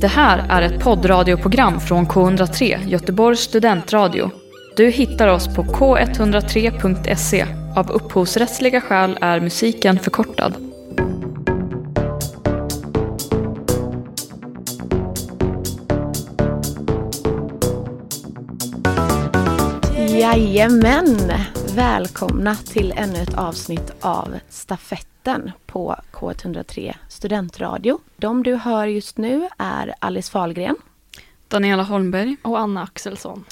Det här är ett poddradioprogram från K103, Göteborgs studentradio. Du hittar oss på k103.se. Av upphovsrättsliga skäl är musiken förkortad. Jajamän! Välkomna till ännu ett avsnitt av Stafetten på K103 Studentradio. De du hör just nu är Alice Fahlgren. Daniela Holmberg. Och Anna Axelsson.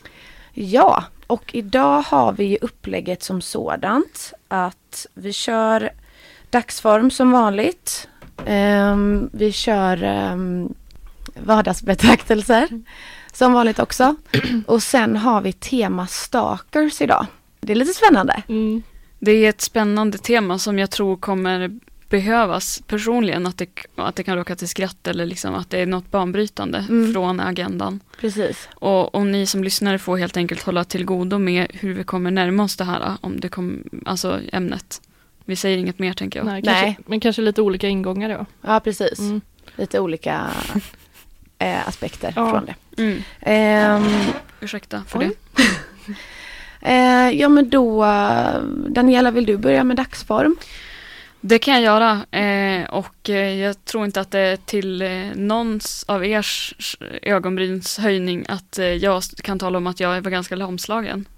Ja, och idag har vi ju upplägget som sådant att vi kör dagsform som vanligt. Um, vi kör um, vardagsbetraktelser som vanligt också. Och sen har vi tema stalkers idag. Det är lite spännande. Mm. Det är ett spännande tema som jag tror kommer behövas personligen. Att det, att det kan råka till skratt eller liksom att det är något banbrytande mm. från agendan. Precis. Och, och ni som lyssnare får helt enkelt hålla till godo med hur vi kommer närma oss det här, om det kom, alltså ämnet. Vi säger inget mer tänker jag. Nej, kanske, Nej. men kanske lite olika ingångar då. Ja, precis. Mm. Lite olika eh, aspekter ja. från det. Mm. Eh, Ursäkta för oj. det. eh, ja men då, eh, Daniela vill du börja med dagsform? Det kan jag göra eh, och eh, jag tror inte att det är till eh, någons av ers ögonbrynshöjning att jag kan tala om att jag var ganska lamslagen.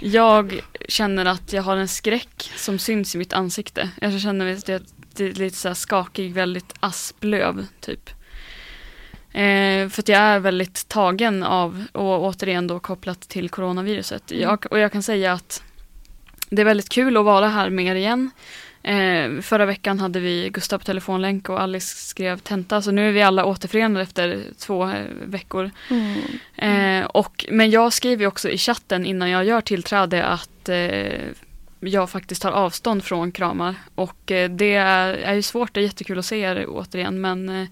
Jag känner att jag har en skräck som syns i mitt ansikte. Jag känner mig jag lite så skakig, väldigt asplöv typ. Eh, för att jag är väldigt tagen av, och återigen då kopplat till coronaviruset. Mm. Jag, och jag kan säga att det är väldigt kul att vara här med er igen. Eh, förra veckan hade vi Gustav på telefonlänk och Alice skrev tenta så nu är vi alla återförenade efter två eh, veckor. Mm. Eh, och, men jag skriver också i chatten innan jag gör tillträde att eh, jag faktiskt tar avstånd från kramar. Och eh, det är, är ju svårt, det är jättekul att se er återigen men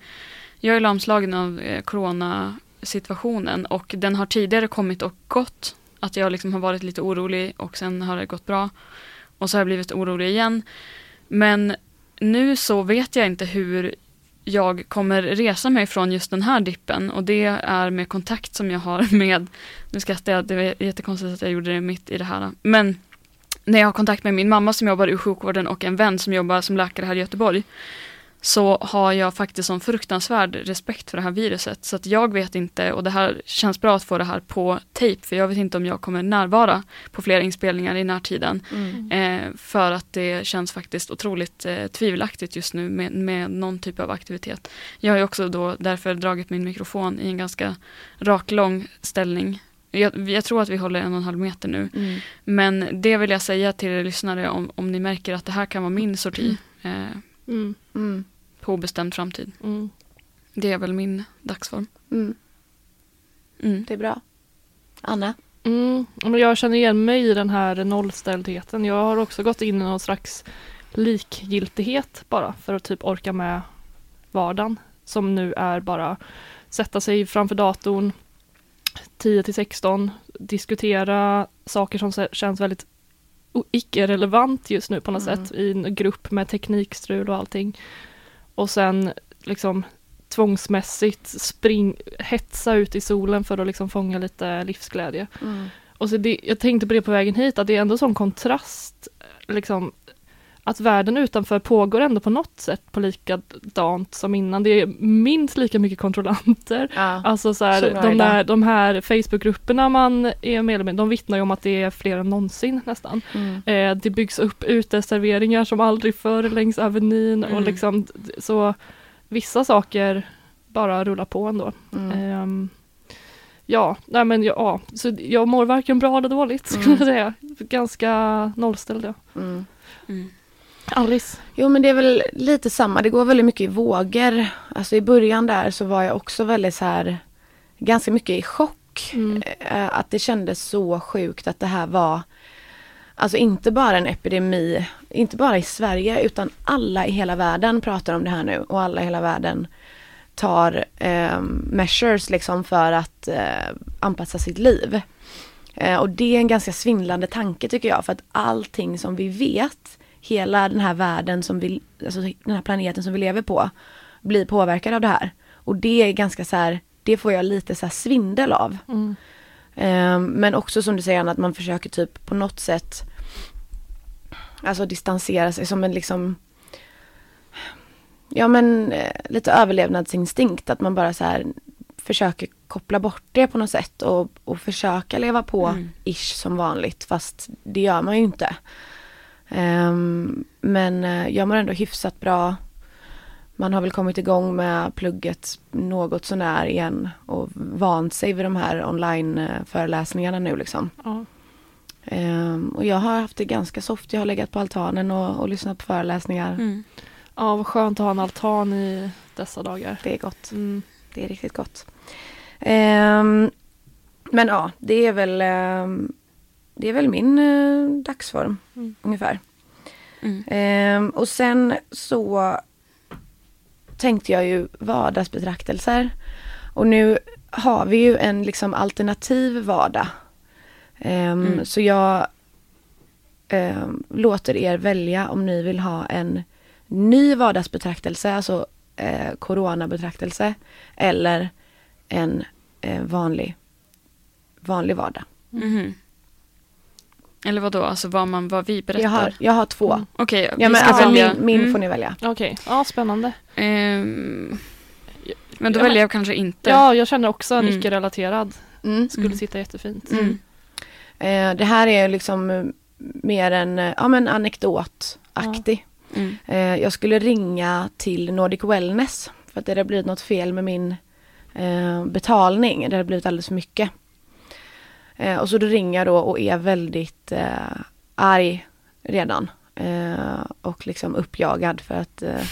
jag är lamslagen av eh, coronasituationen och den har tidigare kommit och gått. Att jag liksom har varit lite orolig och sen har det gått bra. Och så har jag blivit orolig igen. Men nu så vet jag inte hur jag kommer resa mig från just den här dippen och det är med kontakt som jag har med, nu skrattar jag, det var jättekonstigt att jag gjorde det mitt i det här, men när jag har kontakt med min mamma som jobbar i sjukvården och en vän som jobbar som läkare här i Göteborg så har jag faktiskt sån fruktansvärd respekt för det här viruset. Så att jag vet inte, och det här känns bra att få det här på tejp, för jag vet inte om jag kommer närvara på fler inspelningar i närtiden. Mm. Eh, för att det känns faktiskt otroligt eh, tvivelaktigt just nu med, med någon typ av aktivitet. Jag har ju också då därför dragit min mikrofon i en ganska rak lång ställning jag, jag, tror att vi håller en och en halv meter nu. Mm. Men det vill jag säga till er lyssnare om, om ni märker att det här kan vara min sorti. Eh, mm. Mm. På obestämd framtid. Mm. Det är väl min dagsform. Mm. Mm. Det är bra. Anna? Mm. Jag känner igen mig i den här nollställdheten. Jag har också gått in i någon slags likgiltighet bara för att typ orka med vardagen. Som nu är bara sätta sig framför datorn 10 till 16, diskutera saker som känns väldigt icke-relevant just nu på något mm. sätt i en grupp med teknikstrul och allting. Och sen liksom tvångsmässigt spring, hetsa ut i solen för att liksom fånga lite livsglädje. Mm. Och så det, jag tänkte på det på vägen hit, att det är ändå sån kontrast liksom att världen utanför pågår ändå på något sätt på likadant som innan. Det är minst lika mycket kontrollanter. Ja, alltså så här, de, där, de här Facebookgrupperna man är medlem i, de vittnar ju om att det är fler än någonsin nästan. Mm. Eh, det byggs upp uteserveringar som aldrig förr längs Avenyn mm. och liksom så vissa saker bara rullar på ändå. Mm. Eh, ja, nej men ja, så jag mår varken bra eller dåligt skulle jag mm. säga. Ganska nollställd ja. Alice? Jo men det är väl lite samma, det går väldigt mycket i vågor. Alltså i början där så var jag också väldigt så här ganska mycket i chock. Mm. Eh, att det kändes så sjukt att det här var Alltså inte bara en epidemi, inte bara i Sverige utan alla i hela världen pratar om det här nu och alla i hela världen tar eh, measures liksom för att eh, anpassa sitt liv. Eh, och det är en ganska svindlande tanke tycker jag för att allting som vi vet hela den här världen som vi, alltså den här planeten som vi lever på, blir påverkad av det här. och det är ganska så här, det får jag lite så här svindel av. Mm. Ehm, men också som du säger Anna, att man försöker typ på något sätt Alltså distansera sig som en liksom Ja men eh, lite överlevnadsinstinkt att man bara så här försöker koppla bort det på något sätt och, och försöka leva på Mm. ish som vanligt fast det gör man ju inte. Ehm, men eh, jag mår ändå hyfsat bra. Man har väl kommit igång med plugget något sånär igen och vant sig vid de här online eh, nu liksom. Ja. Ehm, och jag har haft det ganska soft. Jag har legat på altanen och, och lyssnat på föreläsningar. Mm. ja, vad skönt att ha en altan i dessa dagar. Det är gott. Mm. Det är riktigt gott. Ehm, men ja, det är väl, det är väl min eh, dagsform Mm. ungefär. Mm. Ehm, och sen så tänkte jag ju vardagsbetraktelser. Och nu har vi ju en liksom alternativ vardag. Ehm, Mm. Så jag ehm, låter er välja om ni vill ha en ny vardagsbetraktelse, alltså eh, coronabetraktelse. Eller en eh, vanlig, vanlig vardag. Mhm. Eller vad då? Alltså vad, man, vad vi berättar? Jag har, jag har två. Mm. Okej, Ja, vi men ska alltså välja. min, min Mm. får ni välja. Okej, ja spännande. Ehm, men då Ja, väljer jag kanske inte. Ja, jag känner också en Mm. icke-relaterad. Mm. Skulle Mm. sitta jättefint. Mm. Eh, det här är liksom eh, mer en eh, ja, men anekdotaktig. Mm. Eh, jag skulle ringa till Nordic Wellness för att det hade blivit något fel med min eh, betalning. Det hade blivit alldeles för mycket. Eh, och så då ringer jag då och är väldigt eh, arg redan. Eh, och liksom uppjagad för att eh,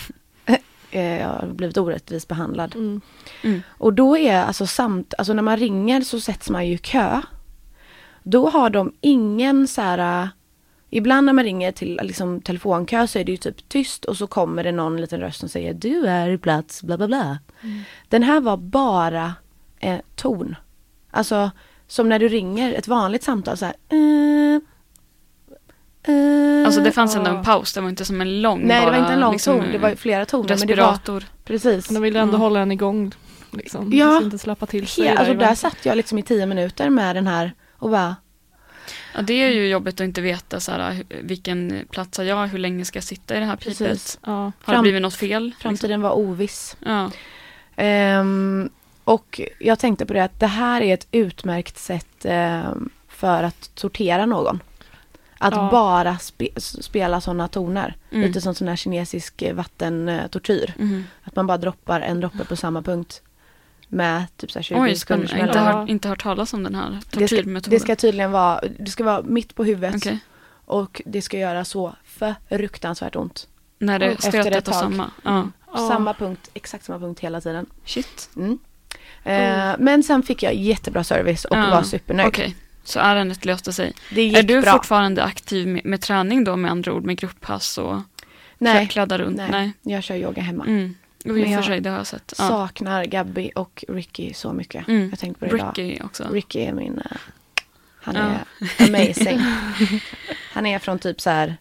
eh, jag har blivit orättvist behandlad. Mm. Mm. Och då är alltså samt, alltså när man ringer så sätts man ju i kö. Då har de ingen så här, äh, ibland när man ringer till liksom, telefonkö så är det ju typ tyst och så kommer det någon liten röst som säger du är i plats, bla bla bla. Den här var bara eh, ton. Alltså som när du ringer ett vanligt samtal så här. eh, eh, Alltså det fanns ändå en paus, det var inte som en lång Nej det var bara, inte en lång liksom, ton, det var flera toner. Men det var, respirator. precis. Men de vill ändå Mm. hålla en igång. Liksom, Ja. Så inte släppa till sig. Alltså där satt jag liksom i tio minuter med den här och bara Ja, det är ju jobbigt att inte veta så här, vilken plats har jag, hur länge ska jag sitta i det här pipet? Precis. Ja. Har Fram- det blivit något fel? Liksom? framtiden var oviss. Ja. Ehm, och jag tänkte på det att det här är ett utmärkt sätt ehm, för att tortera någon. Att Ja. bara spe, spela sådana toner. Mm. Lite som sån här kinesisk eh, vattentortyr. Mhm. Att man bara droppar en droppe på samma punkt. Med typ så här 20 Oj. Jag har mellanrum. inte, hört, inte hört talas om den här Det ska, tortyrmetoden. det ska tydligen vara, det ska vara mitt på huvudet. Okej. Och det ska göra så fruktansvärt ont. När det och tag. samma. Mm. Ja. Samma punkt, exakt samma punkt hela tiden. Shit. Mm. Eh, men sen fick jag jättebra service och Ja, var supernöjd. Okej, så ärendet löste sig. Det gick Är du bra. fortfarande aktiv med, med träning då med andra ord, med grupppass och Nej, kladda runt? nej, Nej. jag kör yoga hemma. Mm. Jo, Men och jag sig, det har jag sett. Ja. Saknar Gabby och Ricky så mycket. Mm. Jag tänkte på det idag. Ricky också. Ricky är min... eh, han Ja. är amazing. han är från typ så här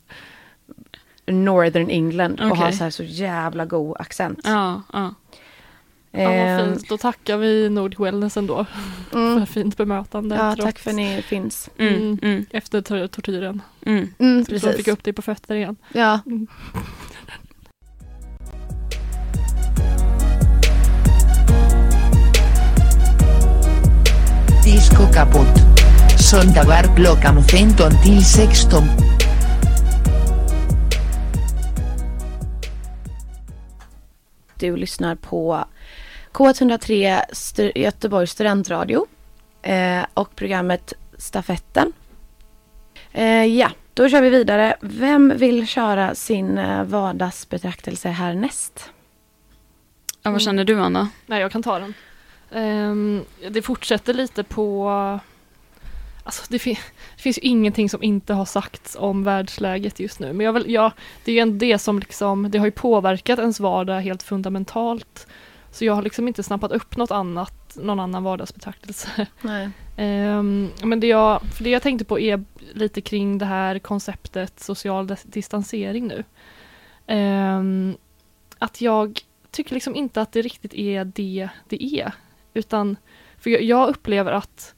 Northern England och Okej. har så här så jävla god accent. Ja, ja. Ja, vad Ehm, fint. Då tackar vi Nordic Wellness ändå för mm, fint bemötande. ja, trots- tack för att ni finns. Mm, Mm. mm, Efter tor- tortyren. mm. Mm, Så precis. fick upp dig på fötter igen. Ja. Mm. Disco kaputt. Söndagar klockan 15 till 16. Du lyssnar på K103 Stu- Göteborgs studentradio eh, och programmet Stafetten. Eh, ja, då kör vi vidare. Vem vill köra sin eh, vardagsbetraktelse härnäst? Ja, vad känner du Anna? Nej, jag kan ta den. Ehm, det fortsätter lite på... Alltså det, fin- det finns ju ingenting som inte har sagts om världsläget just nu. Men jag vill, ja, det är ju det som liksom, det har ju påverkat ens vardag helt fundamentalt. Så jag har liksom inte snappat upp något annat, någon annan vardagsbetraktelse. Nej. Ehm, men det jag, för det jag tänkte på är lite kring det här konceptet social dis- distansering nu. Ehm, att jag tycker liksom inte att det riktigt är det det är. Utan, för jag, jag upplever att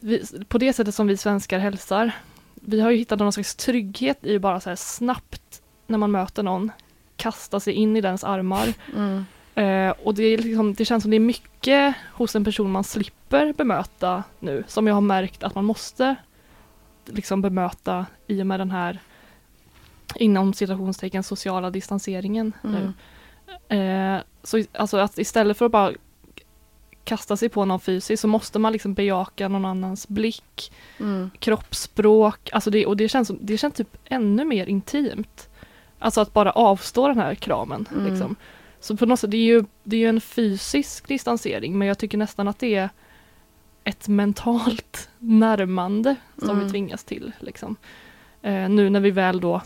vi, på det sättet som vi svenskar hälsar, vi har ju hittat någon slags trygghet i bara så här snabbt när man möter någon, kasta sig in i dens armar. Mm. Eh, och det, liksom, det känns som det är mycket hos en person man slipper bemöta nu, som jag har märkt att man måste liksom bemöta i och med den här inom citationstecken sociala distanseringen nu. Mm. Eh, så alltså att istället för att bara kasta sig på någon fysiskt så måste man liksom bejaka någon annans blick, Mm. kroppsspråk, alltså det, och det känns, det känns typ ännu mer intimt. Alltså att bara avstå den här kramen. Mm. Liksom. Så på något sätt, det är, ju, det är ju en fysisk distansering men jag tycker nästan att det är ett mentalt närmande som Mm. vi tvingas till. Liksom. Eh, nu när vi väl då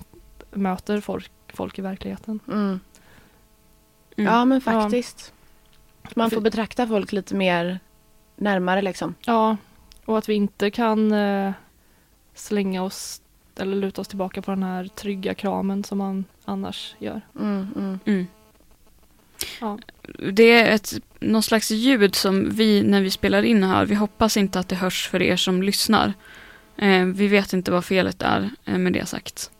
möter folk, folk i verkligheten. Mm. Mm. Ja men faktiskt. Man får betrakta folk lite mer närmare liksom. Ja, och att vi inte kan eh, slänga oss eller luta oss tillbaka på den här trygga kramen som man annars gör. Mm, mm. Mm. Ja. Det är ett, någon slags ljud som vi när vi spelar in här, vi hoppas inte att det hörs för er som lyssnar. Eh, vi vet inte vad felet är eh, med det sagt.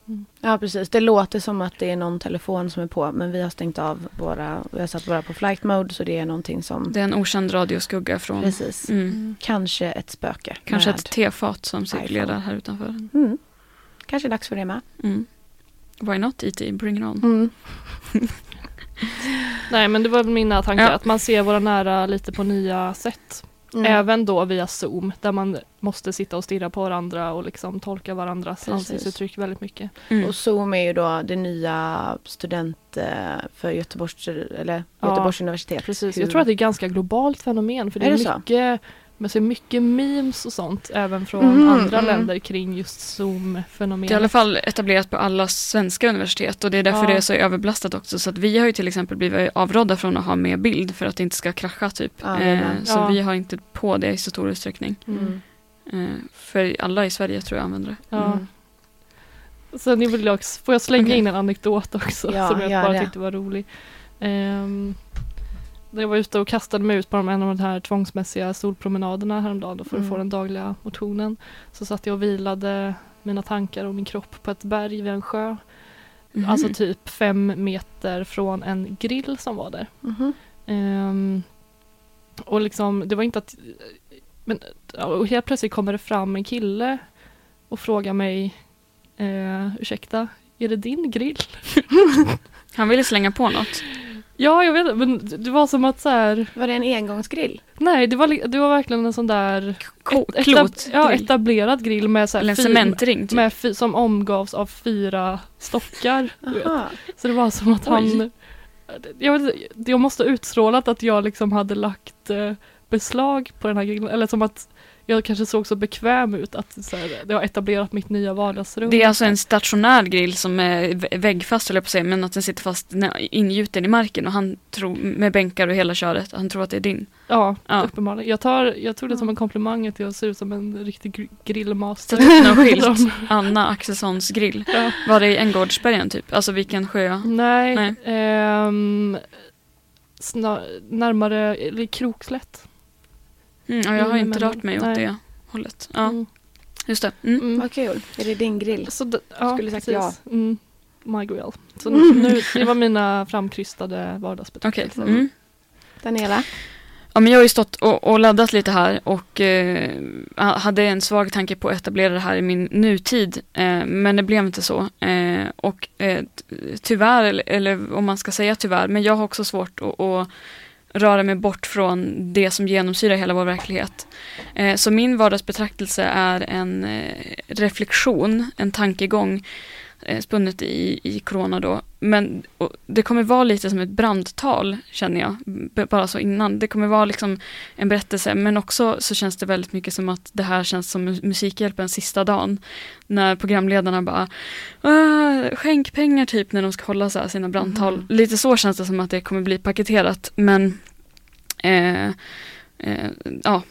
Ja precis, det låter som att det är någon telefon som är på men vi har stängt av våra, vi har satt våra på flight mode så det är någonting som, Det är en okänd radioskugga från precis, mm, kanske ett spöke. kanske ett tefat som cirkulerar här utanför. Mm. Kanske dags för det med. Mm. Why not E.T. Bring it on. Mm. Nej men det var mina tankar, Ja. att man ser våra nära lite på nya sätt. Mm. Även då via Zoom, där man måste sitta och stirra på varandra och liksom tolka varandras Precis. ansiktsuttryck väldigt mycket. Mm. Och Zoom är ju då det nya student eh, för Göteborgs, eller Ja, Göteborgs universitet. Precis, Hur- jag tror att det är ett ganska globalt fenomen för det Är är, det så? Man ser mycket memes och sånt även från Mhm, andra mm. länder kring just Det är i alla Zoom-fenomenet. fall etablerat på alla svenska universitet och det är därför Ja. det är så överbelastat också. Så att vi har ju till exempel blivit avrådda från att ha med bild för att det inte ska krascha typ. Ja, eh, så Ja. vi har inte på det i så stor utsträckning. Mm. Mm. Eh, för alla i Sverige tror jag använder det. Ja. Mm. Sen vill jag också, får jag slänga Okej. in en anekdot också Ja, som jag bara det. tyckte var rolig. Um, jag var ute och kastade mig ut på en av de här tvångsmässiga solpromenaderna häromdagen då för att Mm. få den dagliga motionen. Så satt jag och vilade mina tankar och min kropp på ett berg vid en sjö. Mhm. Alltså typ fem meter från en grill som var där. Mhm. Ehm, och liksom, det var inte att... Men och helt plötsligt kommer det fram en kille och frågar mig eh, Ursäkta, är det din grill? Han ville slänga på något. Ja, jag vet men det var som att så här, Var det en engångsgrill? Nej, det var, det var verkligen en sån där Ko- et- klot. ja, grill. etablerad grill med så här Eller en cementring typ. med som omgavs av fyra stockar. Så det var som att han... Oj. Jag, vet, jag måste ha utstrålat att jag liksom hade lagt eh, beslag på den här grillen. Eller som att jag kanske såg så bekväm ut att så här, det har etablerat mitt nya vardagsrum. Det är alltså en stationär grill som är vä- väggfast jag på säga, men att den sitter fast ingjuten i marken och han tror, med bänkar och hela köret, han tror att det är din. Ja, Ja. uppenbarligen. Jag, tar, jag tog det som en komplimang att jag ser ut som en riktig gr- grillmaster. Sätt upp någon skylt, Anna Axelssons grill. Ja. Var det i Änggårdsbergen typ? Alltså vilken sjö? Nej, Nej. ehm, snar, närmare eller Krokslätt. Mm, ja, jag har Mm, inte men- rört mig åt nej. det hållet. Ja, Mm. just det. Mm. Mm. Vad kul. Är det din grill? Så d- ja, Skulle sagt precis. Mm. My grill. Så Mm. nu, det var mina framkrystade Okej. vardagsbetraktelser. Mm. Daniela? Ja, men jag har ju stått och, och laddat lite här och eh, hade en svag tanke på att etablera det här i min nutid. Eh, men det blev inte så. Eh, och eh, tyvärr, eller, eller om man ska säga tyvärr, men jag har också svårt att, att röra mig bort från det som genomsyrar hela vår verklighet. Eh, så min vardagsbetraktelse är en eh, reflektion, en tankegång spunnet i, i corona då. Men det kommer vara lite som ett brandtal känner jag, bara så innan. Det kommer vara liksom en berättelse men också så känns det väldigt mycket som att det här känns som mu- Musikhjälpen sista dagen. När programledarna bara "Ah, skänk pengar typ när de ska hålla så här sina brandtal. Mhm. Lite så känns det som att det kommer bli paketerat men eh, eh, Eh, ja,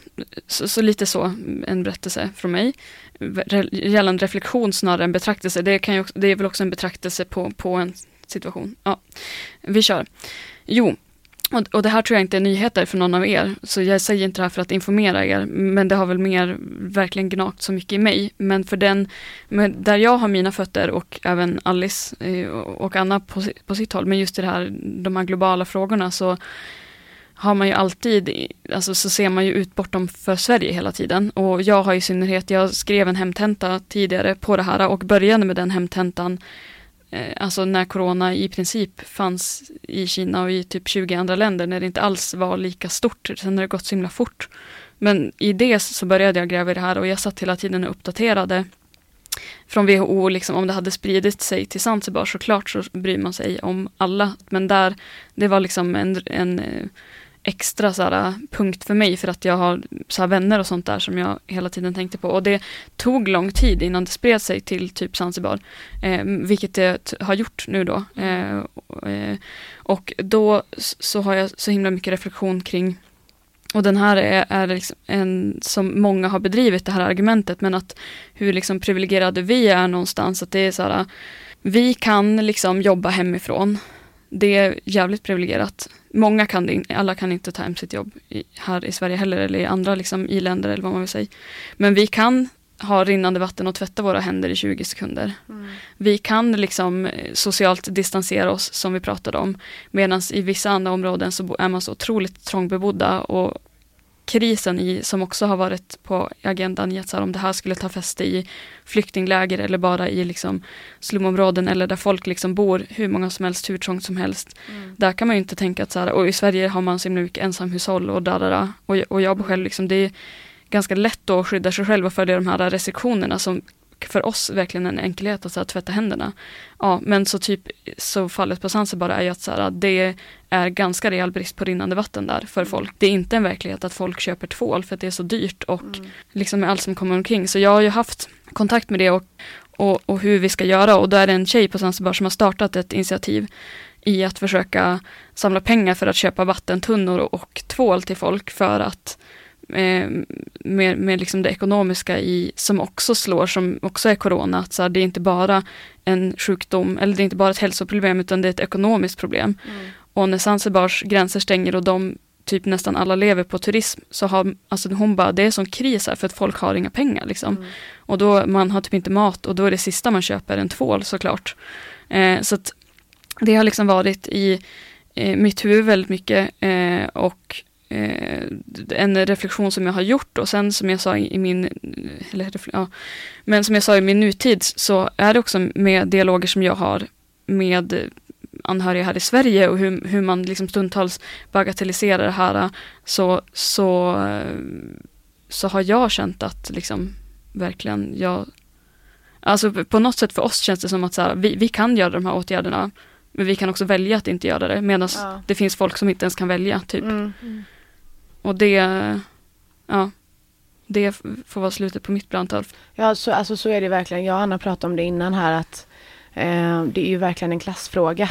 så, så lite så en berättelse från mig. Re- Gällande reflektion snarare än betraktelse. Det, kan ju också, det är väl också en betraktelse på, på en situation. Ja, vi kör. Jo, och, och det här tror jag inte är nyheter för någon av er, så jag säger inte det här för att informera er, men det har väl mer verkligen gnagt så mycket i mig. Men för den, där jag har mina fötter och även Alice eh, och Anna på, på sitt håll, men just i det här, de här globala frågorna så har man ju alltid, alltså så ser man ju ut bortom för Sverige hela tiden. Och jag har i synnerhet, jag skrev en hemtenta tidigare på det här och började med den hemtentan eh, Alltså när corona i princip fanns i Kina och i typ 20 andra länder när det inte alls var lika stort. Sen har det gått så himla fort. Men i det så började jag gräva i det här och jag satt hela tiden och uppdaterade från WHO, liksom, om det hade spridit sig till Zanzibar, såklart så bryr man sig om alla. Men där, det var liksom en, en eh, extra så här, punkt för mig för att jag har så här, vänner och sånt där som jag hela tiden tänkte på. Och det tog lång tid innan det spred sig till typ Zanzibar, eh, vilket det har gjort nu då. Eh, eh och, då så har jag så himla mycket reflektion kring och den här är, är liksom en som många har bedrivit det här argumentet men att hur liksom privilegierade vi är någonstans att det är så här vi kan liksom jobba hemifrån. Det är jävligt privilegierat. Många kan det, alla kan inte ta hem sitt jobb i, här i Sverige heller eller i andra liksom i-länder eller vad man vill säga. Men vi kan ha rinnande vatten och tvätta våra händer i 20 sekunder. Vi kan liksom eh, socialt distansera oss som vi pratade om. Medan i vissa andra områden så är man så otroligt trångbebodda och krisen i, som också har varit på agendan i att så här, om det här skulle ta fäste i flyktingläger eller bara i liksom slumområden eller där folk liksom bor hur många som helst, hur trångt som helst. Där kan man ju inte tänka att så här, och i Sverige har man så himla mycket ensamhushåll och där, där, och, och jag själv liksom, det är ganska lätt att skydda sig själv och följa de här restriktionerna som för oss verkligen en enkelhet att så här, tvätta händerna. Ja, men så typ så fallet på Zanzibar är ju att så här, det är ganska rejäl brist på rinnande vatten där för folk. Det är inte en verklighet att folk köper tvål för att det är så dyrt och liksom med allt som kommer omkring. Så jag har ju haft kontakt med det och, och, och hur vi ska göra och då är det en tjej på Zanzibar som har startat ett initiativ i att försöka samla pengar för att köpa vattentunnor och, tvål till folk för att med, med liksom det ekonomiska i, som också slår, som också är corona, att så här, det är inte bara en sjukdom, eller det är inte bara ett hälsoproblem, utan det är ett ekonomiskt problem. Och när Zanzibars gränser stänger och de typ nästan alla lever på turism, så har, alltså hon bara, det är sån kris här för att folk har inga pengar liksom. Och då, man har typ inte mat och då är det sista man köper en tvål såklart. Eh, så att det har liksom varit i eh, mitt huvud väldigt mycket eh, och eh, en reflektion som jag har gjort och sen som jag sa i, min, eller, ja, men som jag sa i min nutid så är det också med dialoger som jag har med anhöriga här i Sverige och hur, hur man liksom stundtals bagatelliserar det här så, så, eh, så har jag känt att liksom verkligen jag Alltså på något sätt för oss känns det som att så här, vi, vi kan göra de här åtgärderna men vi kan också välja att inte göra det medan Ja. det finns folk som inte ens kan välja typ. Mm. Och det, ja, det får vara slutet på mitt brandtal. Ja, så, alltså, så är det verkligen. Jag och Anna pratade om det innan här att eh, det är ju verkligen en klassfråga.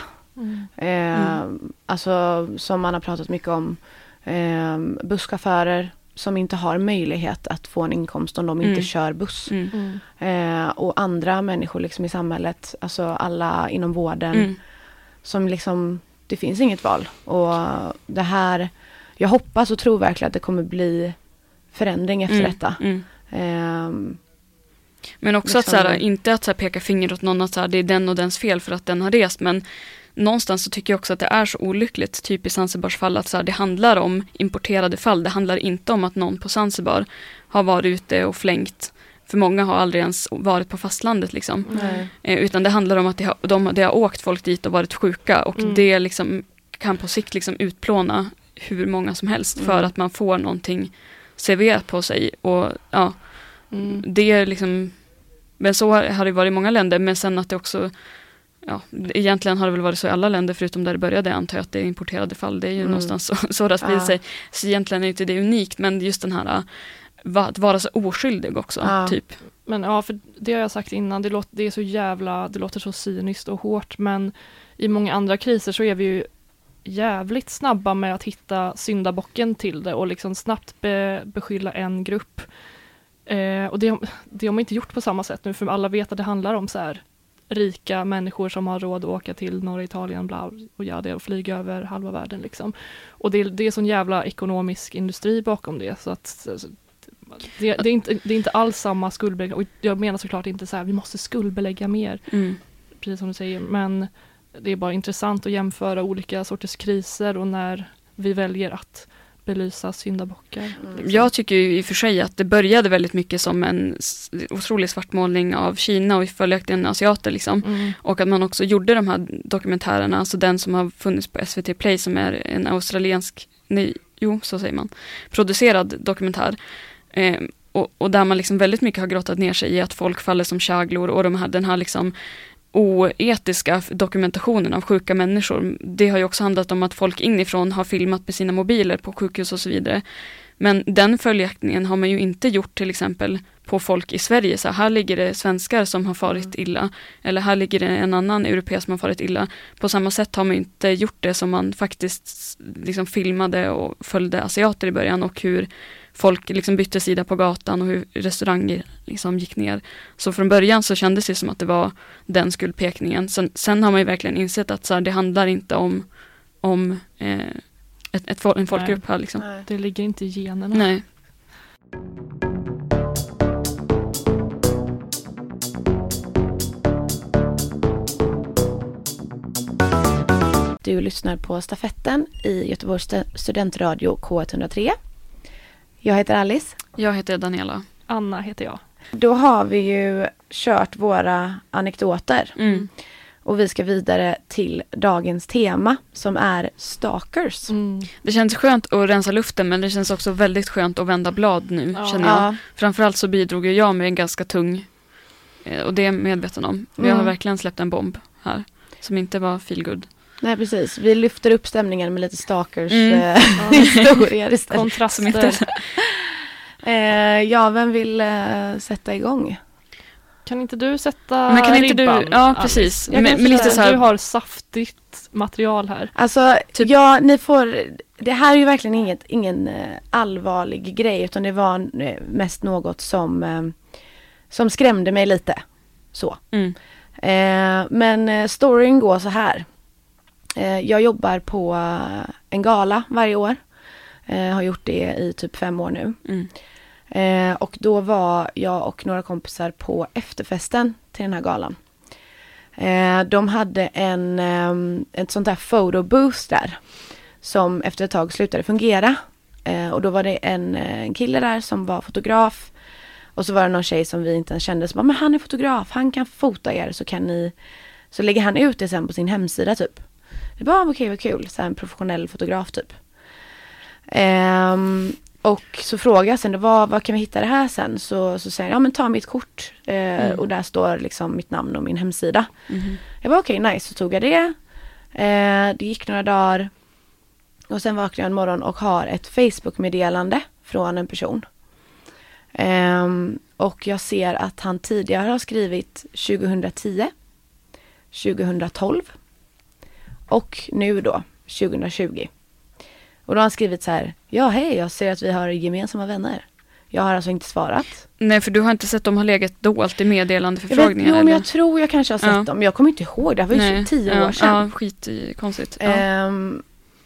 Eh, Alltså som man har pratat mycket om. Eh, busschaufförer som inte har möjlighet att få en inkomst om de inte Mm. kör buss. Mm. Mm. Eh, och andra människor liksom i samhället, alltså alla inom vården Mm. som liksom, det finns inget val. Och det här, jag hoppas och tror verkligen att det kommer bli förändring efter Mm. detta. Mm. Ehm, Men också att Liksom- så här, inte att så här, peka finger åt någon att så här, det är den och dens fel för att den har rest men någonstans så tycker jag också att det är så olyckligt, typ i Zanzibars fall, att så här, det handlar om importerade fall. Det handlar inte om att någon på Zanzibar har varit ute och flängt. För många har aldrig ens varit på fastlandet liksom. Eh, utan det handlar om att det har, de, det har åkt folk dit och varit sjuka och Mm. det liksom kan på sikt liksom utplåna hur många som helst för Mm. att man får någonting serverat på sig. Och ja, Mm. det är liksom, men så har det varit i många länder, men sen att det också, ja, egentligen har det väl varit så i alla länder förutom där det började, antar jag att det är importerade fall, det är ju Mm. någonstans så, så det har spridit Ja. sig. Så egentligen är inte det unikt, men just den här, äh, att vara så oskyldig också, Ja. typ. Men ja, för det har jag sagt innan, det, låter, det är så jävla, det låter så cyniskt och hårt, men i många andra kriser så är vi ju jävligt snabba med att hitta syndabocken till det och liksom snabbt be, beskylla en grupp. Eh, och det, har- det har man inte gjort på samma sätt nu, för alla vet att det handlar om så här rika människor som har råd att åka till norra Italien bla, och göra det och flyga över halva världen. Liksom. Och det, det är sån jävla ekonomisk industri bakom det. Så att, det, det, är inte, det är inte alls samma skuldbeläggning. Och jag menar såklart inte så här, vi måste skuldbelägga mer, Mm. precis som du säger. Men det är bara intressant att jämföra olika sorters kriser och när vi väljer att belysa syndabockar. liksom. Jag tycker ju i och för sig att det började väldigt mycket som en otrolig svartmålning av Kina och följaktligen asiater liksom. Mm. Och att man också gjorde de här dokumentärerna, alltså den som har funnits på SVT Play som är en australiensk, nej, jo så säger man, producerad dokumentär. Eh, och, och där man liksom väldigt mycket har grottat ner sig i att folk faller som käglor och de här, den här liksom oetiska dokumentationen av sjuka människor. Det har ju också handlat om att folk inifrån har filmat med sina mobiler på sjukhus och så vidare. Men den följaktningen har man ju inte gjort till exempel på folk i Sverige. Så här ligger det svenskar som har farit illa. Eller här ligger det en annan europé som har farit illa. På samma sätt har man inte gjort det som man faktiskt liksom filmade och följde asiater i början och hur folk liksom bytte sida på gatan och hur restauranger liksom gick ner. Så från början så kändes det som att det var den skuldpekningen. Sen, sen har man ju verkligen insett att så här, det handlar inte om, om eh, ett, ett, en folkgrupp här liksom. Nej. Det ligger inte i generna. Nej. Du lyssnar på Stafetten i Göteborgs stu- studentradio K103. Jag heter Alice. Jag heter Daniela. Anna heter jag. Då har vi ju kört våra anekdoter Mm. och vi ska vidare till dagens tema som är stalkers. Mm. Det känns skönt att rensa luften men det känns också väldigt skönt att vända blad nu Ja. känner jag. Ja, Framförallt så bidrog jag med en ganska tung eh, och det är jag medveten om. Vi har Mm. verkligen släppt en bomb här som inte var feelgood. Nej precis. Vi lyfter upp stämningen med lite stalkers Mm. eh, historier istället. Kontraster. Eh, ja, vem vill eh, sätta igång? Kan inte du sätta Men kan inte ribban, du, ja precis, kan med lite så här, Du har saftigt material här. Alltså, Typ- ja, ni får, det här är ju verkligen inget, ingen eh, allvarlig grej utan det var eh, mest något som, eh, som skrämde mig lite. Så. mm, Eh, men storyn går så här. Eh, jag jobbar på eh, en gala varje år. Eh, har gjort det i typ fem år nu. mm, Eh, och då var jag och några kompisar på efterfesten till den här galan. Eh, de hade en, ehm, ett sånt där photo booth där. Som efter ett tag slutade fungera. Eh, och då var det en, eh, en kille där som var fotograf. Och så var det någon tjej som vi inte ens kände som bara, men han är fotograf, han kan fota er så kan ni Så lägger han ut det sen på sin hemsida typ. Vi bara, ah, okej vad kul, så här en professionell fotograf typ. Ehm, och så frågar jag sen, vad, vad kan vi hitta det här sen? Så, så säger han, ja men ta mitt kort. Eh, Mm. Och där står liksom mitt namn och min hemsida. mhm. Jag bara okej, nice, så tog jag det. Eh, det gick några dagar. Och sen vaknar jag en morgon och har ett Facebook-meddelande från en person. Ehm, och jag ser att han tidigare har skrivit 2010, 2012 och nu då 2020. Och då har han skrivit så här, ja hej, jag ser att vi har gemensamma vänner. Jag har alltså inte svarat. Nej för du har inte sett dem har legat dolt i meddelandeförfrågningar? jo, men eller? jag tror jag kanske har sett Ja. dem. Jag kommer inte ihåg, det här var ju Nej, 10 ja, år sedan. Ja, skit i, konstigt. Ja. Ehm,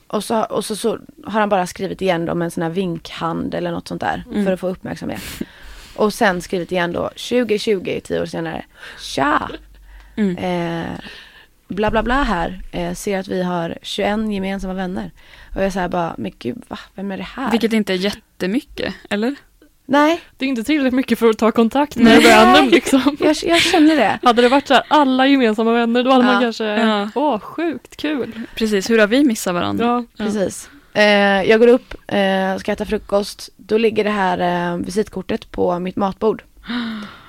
och så, och så, så har han bara skrivit igen då med en sån här vinkhand eller något sånt där Mm. för att få uppmärksamhet. Och sen skrivit igen då 2020, tio år senare. Tja! Mm. Eh, bla bla bla här. Eh, ser att vi har 21 gemensamma vänner. Och jag säger bara, men gud va, vem är det här? Vilket inte är jättemycket, eller? Nej, Det är inte tillräckligt mycket för att ta kontakt med Nej. random liksom. jag, jag känner det. Hade det varit så här alla gemensamma vänner då hade Ja. man kanske, Ja. åh sjukt kul. Precis, hur har vi missat varandra? Ja. Ja. Precis. Eh, jag går upp, eh, ska äta frukost. Då ligger det här eh, visitkortet på mitt matbord.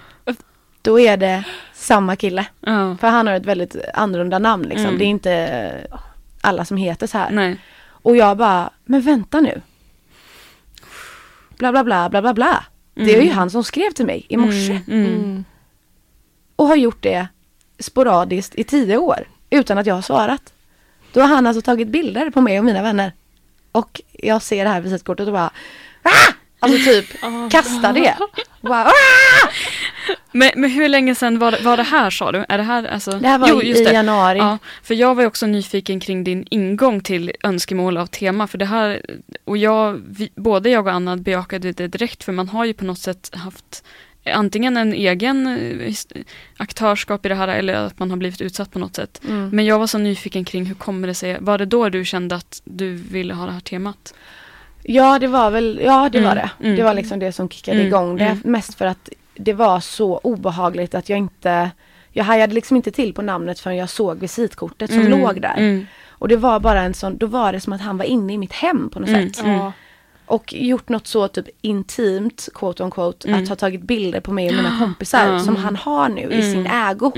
Då är det samma kille. Ja. För han har ett väldigt annorlunda namn liksom. Mm. Det är inte alla som heter så här. Nej. Och jag bara, men vänta nu. Bla bla bla bla bla bla. Det är ju Mm. han som skrev till mig i morse. Mm, mm. Mm. Och har gjort det sporadiskt i tio år. Utan att jag har svarat. Då har han alltså tagit bilder på mig och mina vänner. Och jag ser det här visitkortet och bara ah! Alltså typ Ah. kastar det. Ah! Men, men hur länge sedan var det, var det här sa du? Är det här alltså? Det här var Jo, i, det. januari. Ja, för jag var också nyfiken kring din ingång till önskemål av tema. För det här, och jag, vi, både jag och Anna bejakade det direkt för man har ju på något sätt haft antingen en egen eh, aktörskap i det här eller att man har blivit utsatt på något sätt. Mm. Men jag var så nyfiken kring hur kommer det sig, var det då du kände att du ville ha det här temat? Ja det var väl, ja det Mm, var det. mm. Det var liksom det som kickade Mm, igång det. mm. Mest för att det var så obehagligt att jag inte jag hajade liksom inte till på namnet förrän jag såg visitkortet som Mm, låg där. Mm, Och det var bara en sån, då var det som att han var inne i mitt hem på något Mm. sätt. Ja. Och gjort något så typ intimt, quote on quote, Mm. att ha tagit bilder på mig och mina kompisar Ja. som han har nu i sin ägo.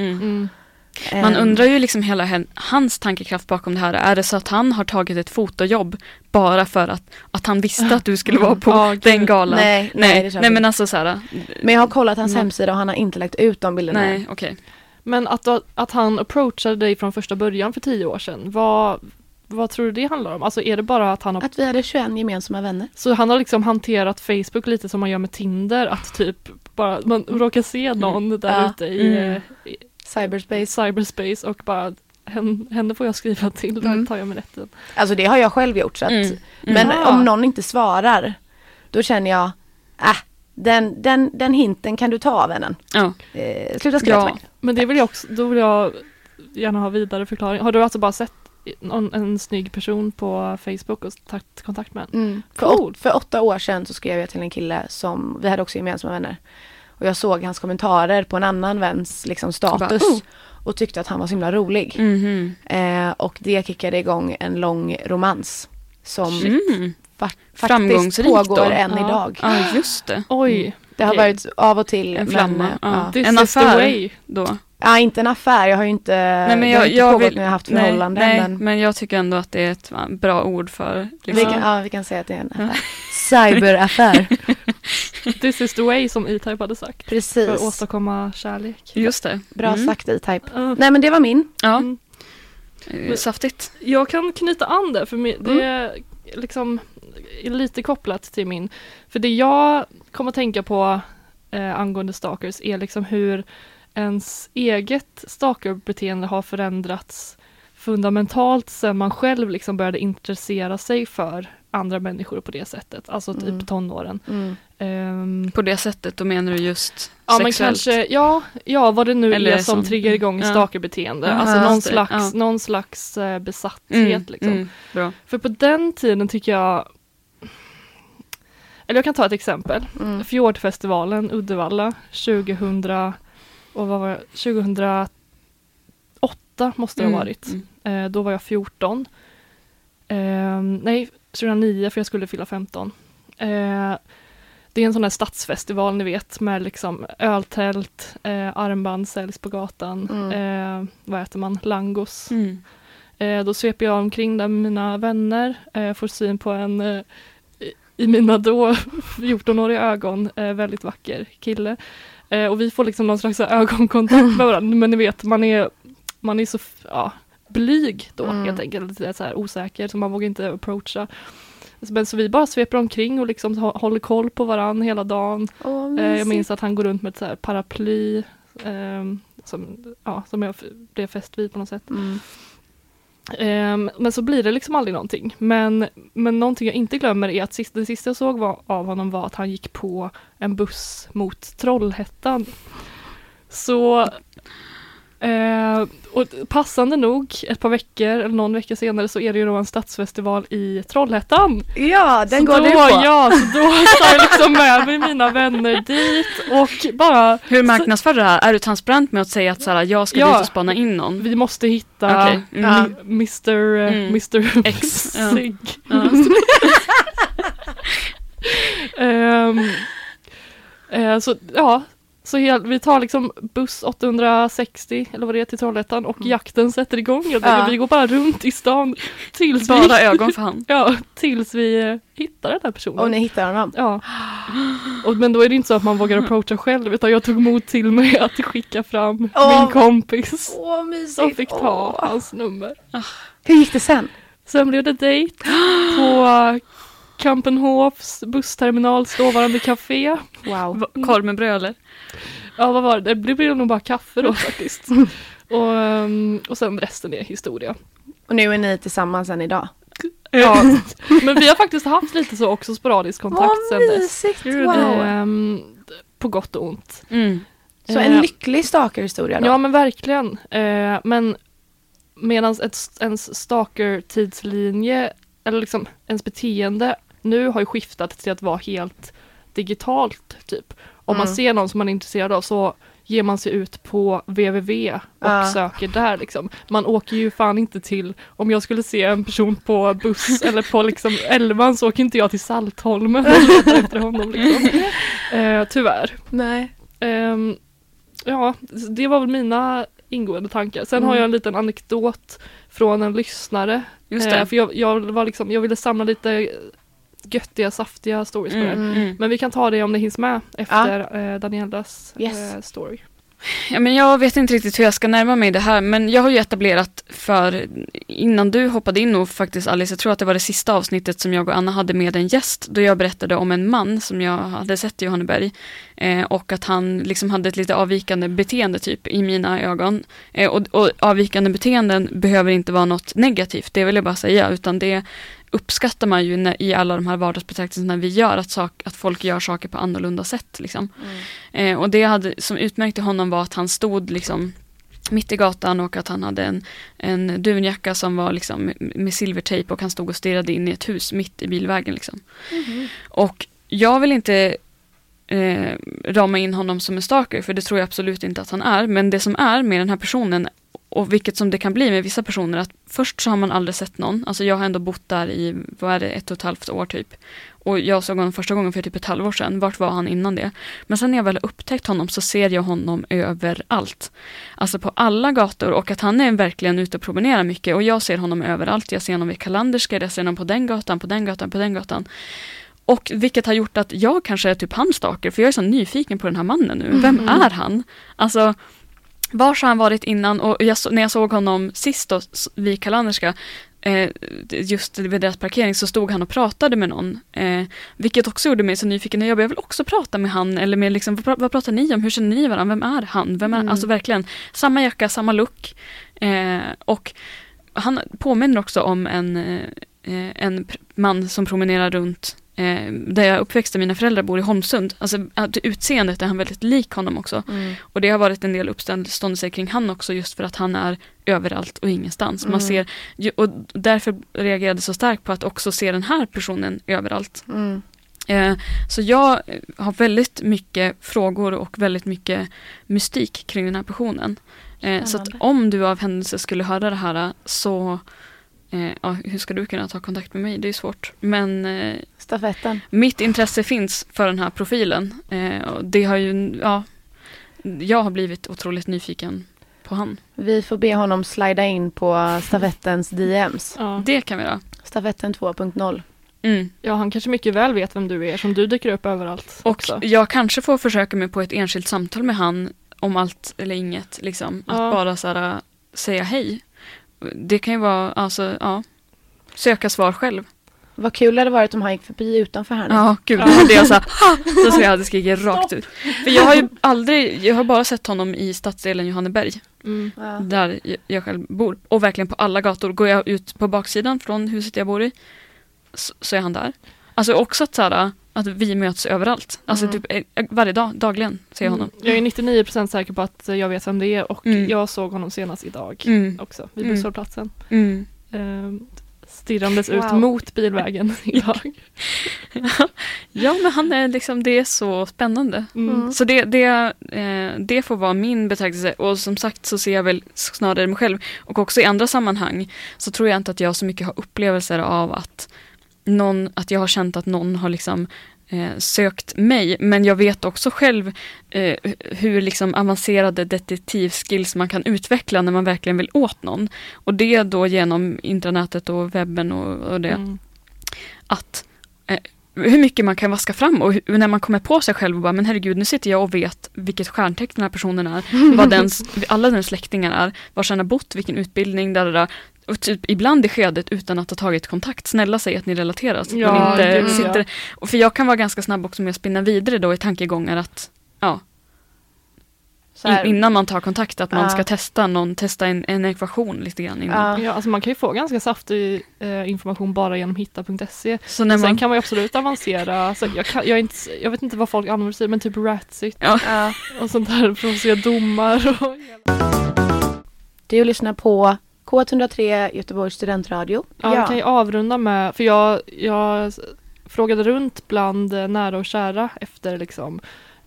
Mm. Mm. Man Ehm, undrar ju liksom hela hans tankekraft bakom det här. Är det så att han har tagit ett fotojobb bara för att, att han visste att du skulle vara på gud. den galan? Nej, nej, nej, nej inte. men alltså så här, Men jag har kollat hans Mm. hemsida och han har inte lagt ut de bilderna. nej okej. Men att, att han approachade dig från första början för tio år sedan, vad, vad tror du det handlar om? Alltså är det bara att han har Att vi hade 21 gemensamma vänner. Så han har liksom hanterat Facebook lite som man gör med Tinder, att typ bara man råkar se någon där Ja. ute i, Mm. Cyberspace. cyberspace och bara hen, henne får jag skriva till, då Mm. tar jag mig rätten. Alltså det har jag själv gjort så att, Mm. men Ja. om någon inte svarar, då känner jag, äh, den, den, den hinten kan du ta av vännen. Ja. Eh, sluta skratta Ja. mig. Men det vill jag också, då vill jag gärna ha vidare förklaring. Har du alltså bara sett någon, en snygg person på Facebook och tagit kontakt med henne? Mm. För, Cool. åt, för åtta år sedan så skrev jag till en kille som, vi hade också gemensamma vänner. Och jag såg hans kommentarer på en annan väns liksom, status. bara, oh. Och tyckte att han var så himla rolig. Mhm. Eh, och det kickade igång en lång romans. Som Mm. fa- faktiskt pågår då. än Ja. idag. Ja just det. Oj, Det har okej. varit av och till. En men, flamma. eh, ja. ja. En affär way. då. Ja, inte en affär. Jag har ju inte, Nej, men det har jag, inte jag pågått vill, när jag har haft nej, förhållanden. nej, men men jag tycker ändå att det är ett bra ord för vi, liksom. kan, ja, vi kan säga att det är en affär. Cyberaffär. This is the way som E-Type hade sagt. För att Precis. åstadkomma kärlek. Just det. Bra Mm. sagt E-Type. Uh, Nej men det var min. Ja, Mm. eh, saftigt. Jag kan knyta an det, för mi- det Mm. är liksom är lite kopplat till min. För det jag kommer att tänka på eh, angående stalkers är liksom hur ens eget stalkerbeteende har förändrats fundamentalt sedan man själv liksom började intressera sig för andra människor på det sättet, alltså typ Mm. tonåren. Mm. Ehm, På det sättet, då menar du just Ja men sexuellt? kanske, ja, ja vad det nu Eller är som, som- triggar igång ja. stalkerbeteende. Ja, alltså någon slags, ja. någon slags eh, besatthet Mm, liksom. mm. För på den tiden tycker jag Eller jag kan ta ett exempel. Mm. Fjordfestivalen Uddevalla 2000 och vad var det? 2008 måste det ha Mm, varit. Eh, då var jag 14. Eh, nej, 2009 för jag skulle fylla 15. Eh, det är en sån där stadsfestival ni vet med liksom öltält, eh, armband säljs på gatan. Mm. Eh, vad äter man? Langos. Mm. Eh, då sveper jag omkring där med mina vänner, eh, får syn på en eh, i- mina då 14-åriga ögon eh, väldigt vacker kille. Eh, och vi får liksom någon slags ögonkontakt med varandra, men ni vet man är, man är så ja, blyg då Mm. helt enkelt, lite så här osäker så man vågar inte approacha. Men så vi bara sveper omkring och liksom hå- håller koll på varandra hela dagen. Åh, Eh, jag minns att han går runt med ett så paraply ehm, som, ja, som jag blev fäst vid på något sätt. Mm. Ehm, men så blir det liksom aldrig någonting. Men, men någonting jag inte glömmer är att sist, det sista jag såg var, av honom var att han gick på en buss mot Trollhättan. Så eh, och passande nog, ett par veckor eller någon vecka senare så är det ju då en stadsfestival i Trollhättan. Ja, den så går då, du på. Ja, så då tar jag liksom med mig mina vänner dit och bara Hur marknadsför du det här? Är du transparent med att säga att så här, jag ska Ja. dit och spana in någon? vi måste hitta Okej, mm. Ja. Mr. eh, Mm. Mr. X. Sig. Ja. Ehm, eh, så ja, så hel, vi tar liksom buss 860 eller vad det är till Trollhättan och jakten sätter igång. Jag Ja. Vi går bara runt i stan tills Bara vi, ögon för han. ja, tills vi eh, hittar den här personen. Och ni hittar honom. Ja. Och, men då är det inte så att man vågar approacha själv utan jag tog mod till mig att skicka fram Åh. min kompis Åh, mysigt. som fick ta Åh. hans nummer. Hur gick det sen? Sen blev det dejt på Kampenhofs bussterminals dåvarande café. Wow. Va- Korv med bröd eller? Ja, vad var det? Det blev nog bara kaffe då faktiskt. och, ehm, och sen resten är historia. Och nu är ni tillsammans än idag. Ja, men vi har faktiskt haft lite så också sporadisk kontakt sen dess. Wow. Ehm, på gott och ont. Mm. Så en Eh, lycklig stalkerhistoria då? Ja men verkligen. Eh, men medan ens stalker-tidslinje, eller liksom ens beteende nu har ju skiftat till att vara helt digitalt typ. Om man Mm. ser någon som man är intresserad av så ger man sig ut på www och Ja. söker där liksom. Man åker ju fan inte till, om jag skulle se en person på buss eller på liksom Elvan så åker inte jag till Saltholmen efter honom liksom. Eh, tyvärr. Nej. Ehm, ja, det var väl mina ingående tankar. Sen har Mm. jag en liten anekdot från en lyssnare. Just Eh, det. för jag, jag, var liksom, jag ville samla lite göttiga, saftiga stories på det. Mm, mm. Men vi kan ta det om det hinns med efter eh, Danielas Yes. eh, story. Ja, men jag vet inte riktigt hur jag ska närma mig det här men jag har ju etablerat för innan du hoppade in och faktiskt Alice, jag tror att det var det sista avsnittet som jag och Anna hade med en gäst då jag berättade om en man som jag hade sett i Johanneberg eh, och att han liksom hade ett lite avvikande beteende typ i mina ögon. Eh, och, och avvikande beteenden behöver inte vara något negativt, det vill jag bara säga, utan det uppskattar man ju när, i alla de här vardagsbetraktelserna vi gör, att, sak, att folk gör saker på annorlunda sätt. Liksom. Eh, och det hade, som utmärkte honom var att han stod liksom mitt i gatan och att han hade en, en dunjacka som var liksom med silvertejp och han stod och stirrade in i ett hus mitt i bilvägen. Liksom. Och jag vill inte eh, rama in honom som en stalker för det tror jag absolut inte att han är. Men det som är med den här personen och vilket som det kan bli med vissa personer att först så har man aldrig sett någon. Alltså jag har ändå bott där i, vad är det, ett och ett halvt år typ. Och jag såg honom första gången för typ ett halvår sedan. Vart var han innan det? Men sen när jag väl har upptäckt honom så ser jag honom överallt. Alltså på alla gator och att han är verkligen ute och promenerar mycket. Och jag ser honom överallt. Jag ser honom vid Kalanderska, jag ser honom på den gatan, på den gatan, på den gatan. Och vilket har gjort att jag kanske är typ hans stalker, för jag är så nyfiken på den här mannen nu. Vem Mm. är han? Alltså, var har han varit innan? Och jag, när jag såg honom sist då, vid Kalanderska, eh, just vid deras parkering, så stod han och pratade med någon. Eh, vilket också gjorde mig så nyfiken. Jag vill också prata med han, eller med liksom, vad, vad pratar ni om? Hur känner ni varandra? Vem är han? Vem är, Mm. Alltså verkligen, samma jacka, samma look. Eh, och han påminner också om en, eh, en man som promenerar runt eh, där jag är uppväxt, där mina föräldrar bor i Holmsund. Alltså utseendet är han väldigt lik honom också. Mm. Och det har varit en del uppståndelse kring han också just för att han är överallt och ingenstans. Man Mm. ser, och därför reagerade jag så starkt på att också se den här personen överallt. Mm. Eh, så jag har väldigt mycket frågor och väldigt mycket mystik kring den här personen. Eh, så att om du av händelse skulle höra det här så eh, ja, hur ska du kunna ta kontakt med mig? Det är svårt. Men eh, Stafetten. mitt intresse finns för den här profilen. Eh, och det har ju, ja, jag har blivit otroligt nyfiken på han. Vi får be honom slida in på stafettens DMs. Ja. Det kan vi göra. Stafetten 2.0. Mm. ja, han kanske mycket väl vet vem du är som du dyker upp överallt Och också. jag kanske får försöka mig på ett enskilt samtal med han om allt eller inget. Liksom. Att Ja. bara så här, säga hej. Det kan ju vara, alltså, ja. Söka svar själv. Vad kul det hade varit om han gick förbi utanför här nu. Ja, gud. Ja. Det jag "Ha!" så skulle jag hade skrikit rakt ut. För jag har ju aldrig, jag har bara sett honom i stadsdelen Johanneberg. Mm. Ja. där jag- jag själv bor. Och verkligen på alla gator. Går jag ut på baksidan från huset jag bor i så, så är han där. Alltså också att, så här, att vi möts överallt. Alltså Mm. typ eh, varje dag, dagligen ser jag honom. Jag är 99% säker på att jag vet vem det är och Mm. jag såg honom senast idag Mm. också vid Mm. busshållplatsen. Mm. Ehm, stirrandes ut Wow. mot bilvägen idag. Ja men han är liksom, det är så spännande. Mm. Mm. Så det, det, eh, det får vara min betraktelse och som sagt så ser jag väl snarare mig själv och också i andra sammanhang så tror jag inte att jag så mycket har upplevelser av att någon, att jag har känt att någon har liksom eh, sökt mig. Men jag vet också själv eh, hur liksom avancerade detektivskills man kan utveckla när man verkligen vill åt någon. Och det då genom intranätet och webben och, och det. Mm. att eh, hur mycket man kan vaska fram och hur, när man kommer på sig själv och bara men herregud nu sitter jag och vet vilket stjärntecken den här personen är, vad dens, alla dens släktingar är, var han har bott, vilken utbildning, där, där, och typ ibland i skedet utan att ha tagit kontakt. Snälla säg att ni relaterar så att Ja, man inte gud, sitter... Och för jag kan vara ganska snabb också med att spinna vidare då i tankegångar att ja, Så här, In, innan man tar kontakt att man Ja. ska testa någon, testa en, en ekvation lite grann innan. ja. Ja, alltså man kan ju få ganska saftig eh, information bara genom hitta.se. Så när Sen man, kan man ju absolut avancera, så jag, kan, jag, inte, jag vet inte vad folk använder sig men typ Ratsit ja, Ja. och sånt där för att se domar och Du lyssnar på K103 Göteborgs studentradio. Ja, vi kan ju avrunda med, för jag, jag frågade runt bland eh, nära och kära efter liksom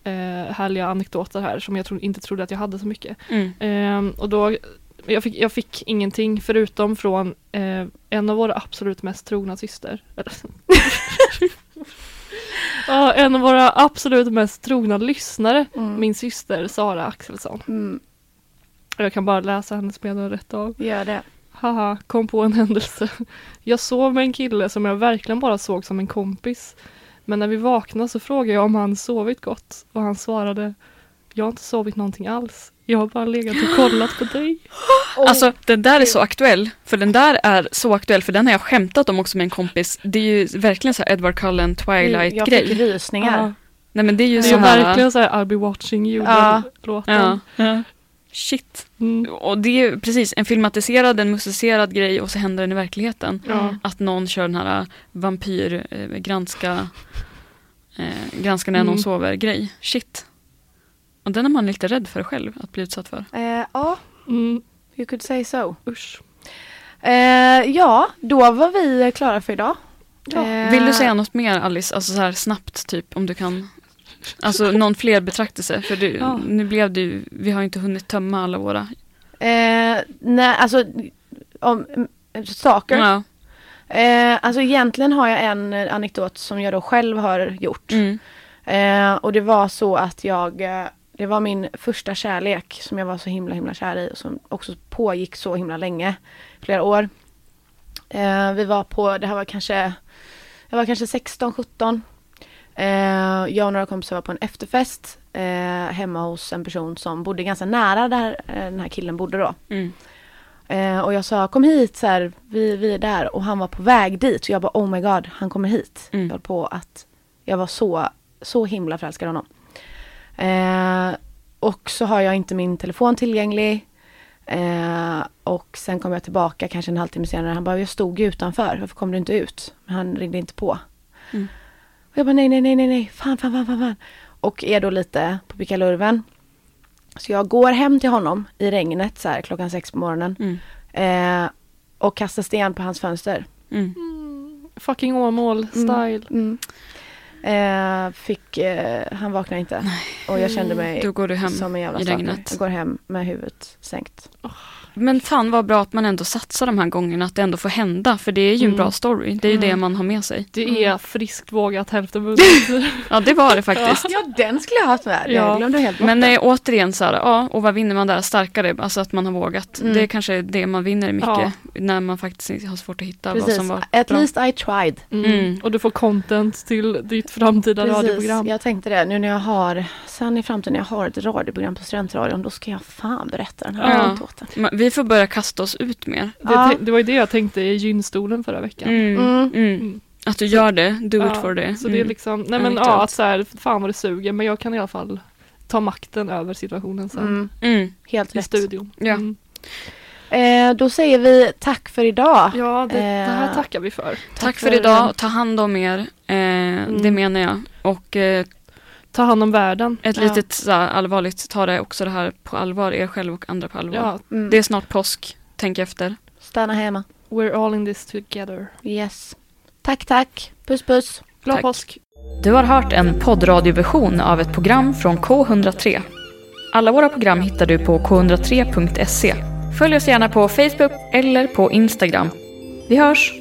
eh, härliga anekdoter här som jag tro, inte trodde att jag hade så mycket. mm, Ehm, och då, jag fick, jag fick ingenting förutom från eh, en av våra absolut mest trogna syster. Ja, en av våra absolut mest trogna lyssnare, Mm. min syster Sara Axelsson. Mm, Jag kan bara läsa hennes meddelande rätt av. gör det. Haha, kom på en händelse. Jag sov med en kille som jag verkligen bara såg som en kompis. Men när vi vaknade så frågade jag om han sovit gott och han svarade Jag har inte sovit någonting alls. Jag har bara legat och kollat på dig. Alltså den där är så aktuell, för den där är så aktuell, för den har jag skämtat om också med en kompis. Det är ju verkligen så här Edward Cullen jag fick Twilight-grej. rysningar. Ja, Nej men det är ju det är här... verkligen så här I'll be watching you Ja. låten. Ja. Shit. Mm. Och det är ju precis en filmatiserad, en musicerad grej och så händer den i verkligheten. Ja. Att någon kör den här vampyr, eh, granska, eh, granska när någon Mm. sover grej. Shit. Och den är man lite rädd för själv att bli utsatt för. Eh, ja, Mm. you could say so. Usch. Eh, ja, då var vi klara för idag. Ja. Eh, Vill du säga något mer Alice? Alltså så här snabbt typ om du kan. Alltså någon fler betraktelse. För du, Ja. nu blev du, vi har inte hunnit tömma alla våra. Eh, nej, alltså om mm, saker. Ja. Eh, alltså egentligen har jag en anekdot som jag då själv har gjort. Mm. Eh, och det var så att jag, eh, det var min första kärlek som jag var så himla himla kär i och som också pågick så himla länge, flera år. Eh, vi var på, det här var kanske, jag var kanske 16, 17. Eh, jag och några kompisar var på en efterfest eh, hemma hos en person som bodde ganska nära där eh, den här killen bodde då. Mm. Eh, och jag sa kom hit så här, vi, vi är där och han var på väg dit och jag bara oh my god han kommer hit. Mm. Jag på att jag var så, så himla förälskad i honom. Eh, och så har jag inte min telefon tillgänglig. Eh, och sen kom jag tillbaka kanske en halvtimme senare. Han bara jag stod ju utanför, varför kom du inte ut? Men han ringde inte på. Mm. Och jag bara nej nej nej nej nej, fan fan fan fan. fan. Och är då lite på pickalurven. Så jag går hem till honom i regnet så här klockan sex på morgonen. Mm. Eh, och kastar sten på hans fönster. Mm. Fucking Åmål style. Mm. Eh, fick, eh, han vaknade inte. Och jag kände mig Då går du hem som en jävla i regnet. Jag går hem med huvudet sänkt. Men fan vad bra att man ändå satsar de här gångerna, att det ändå får hända. För det är ju en Mm. bra story. Det är ju det Mm. man har med sig. Det är friskt vågat hälften vunnet. Ja det var det faktiskt. Ja, den skulle jag ha haft med. Ja. Jag glömde helt bort Men eh, återigen så här, ja, och vad vinner man där? Starkare, alltså att man har vågat. Mm. Det är kanske det man vinner mycket Ja. när man faktiskt har svårt att hitta vad Precis. som var At bra. least I tried. Mm. Mm. Och du får content till ditt framtida Precis. radioprogram. Jag tänkte det. Nu när jag har, sen i framtiden när jag har ett radioprogram på Studentradion, då ska jag fan berätta den här Ja. anekdoten. Vi får börja kasta oss ut mer. Det, Ja. det var ju det jag tänkte i gynstolen förra veckan. Mm. Mm. Mm. Att du gör det, do Ja, it for det. Så det är liksom, nej men ja, att så här, fan vad det suger, men jag kan i alla fall ta makten över situationen sen. Mm. Mm. Helt I rätt. studion. Ja. Mm. Eh, då säger vi tack för idag. Ja, det, det här Eh, tackar vi för. Tack för idag, ta hand om er. Eh, Det menar jag. Och eh, Ta hand om världen. ett Ja. litet så här, allvarligt, ta det också det här på allvar, er själv och andra på allvar. Ja, Mm. Det är snart påsk, tänk efter. Stanna hemma. we're all in this together. Yes. Tack, tack. Puss, puss. Glad Tack. påsk! Du har hört en poddradioversion av ett program från K103. Alla våra program hittar du på k103.se. Följ oss gärna på Facebook eller på Instagram. Vi hörs!